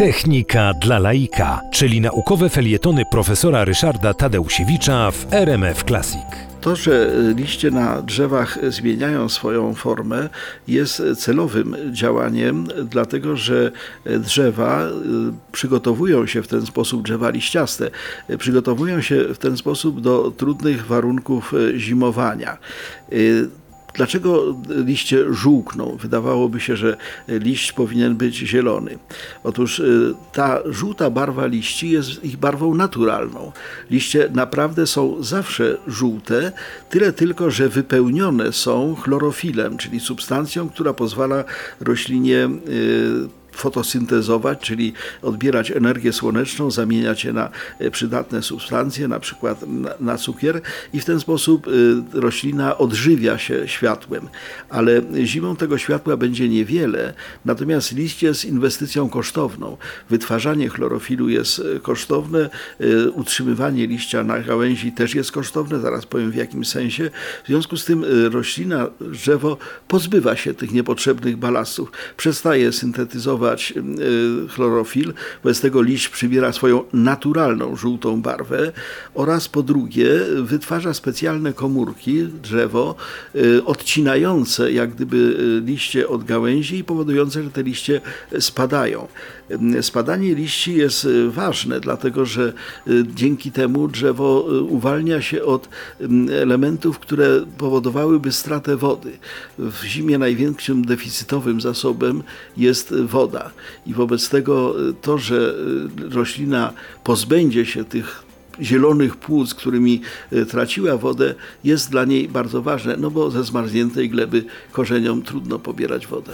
Technika dla laika, czyli naukowe felietony profesora Ryszarda Tadeusiewicza w RMF Classic. To, że liście na drzewach zmieniają swoją formę, jest celowym działaniem, dlatego że drzewa y, przygotowują się w ten sposób, drzewa liściaste, przygotowują się w ten sposób do trudnych warunków y, zimowania. Dlaczego liście żółkną? Wydawałoby się, że liść powinien być zielony. Otóż y, ta żółta barwa liści jest ich barwą naturalną. Liście naprawdę są zawsze żółte, tyle tylko, że wypełnione są chlorofilem, czyli substancją, która pozwala roślinie y, fotosyntezować, czyli odbierać energię słoneczną, zamieniać je na e, przydatne substancje, na przykład na, cukier i w ten sposób e, roślina odżywia się światłem. Ale zimą tego światła będzie niewiele, natomiast liść jest inwestycją kosztowną. Wytwarzanie chlorofilu jest e, kosztowne, utrzymywanie liścia na gałęzi też jest kosztowne, zaraz powiem w jakim sensie. W związku z tym roślina, drzewo pozbywa się tych niepotrzebnych balastów, przestaje syntetyzować Y, chlorofil, wobec tego liść przybiera swoją naturalną żółtą barwę oraz po drugie wytwarza specjalne komórki, drzewo, y, odcinające jak gdyby y, liście od gałęzi i powodujące, że te liście spadają. Spadanie liści jest ważne, dlatego że dzięki temu drzewo uwalnia się od elementów, które powodowałyby stratę wody. W zimie największym deficytowym zasobem jest woda. I wobec tego y, to, że y, roślina pozbędzie się tych zielonych płuc, którymi y, traciła wodę, jest dla niej bardzo ważne, no bo ze zmarzniętej gleby korzeniom trudno pobierać wodę.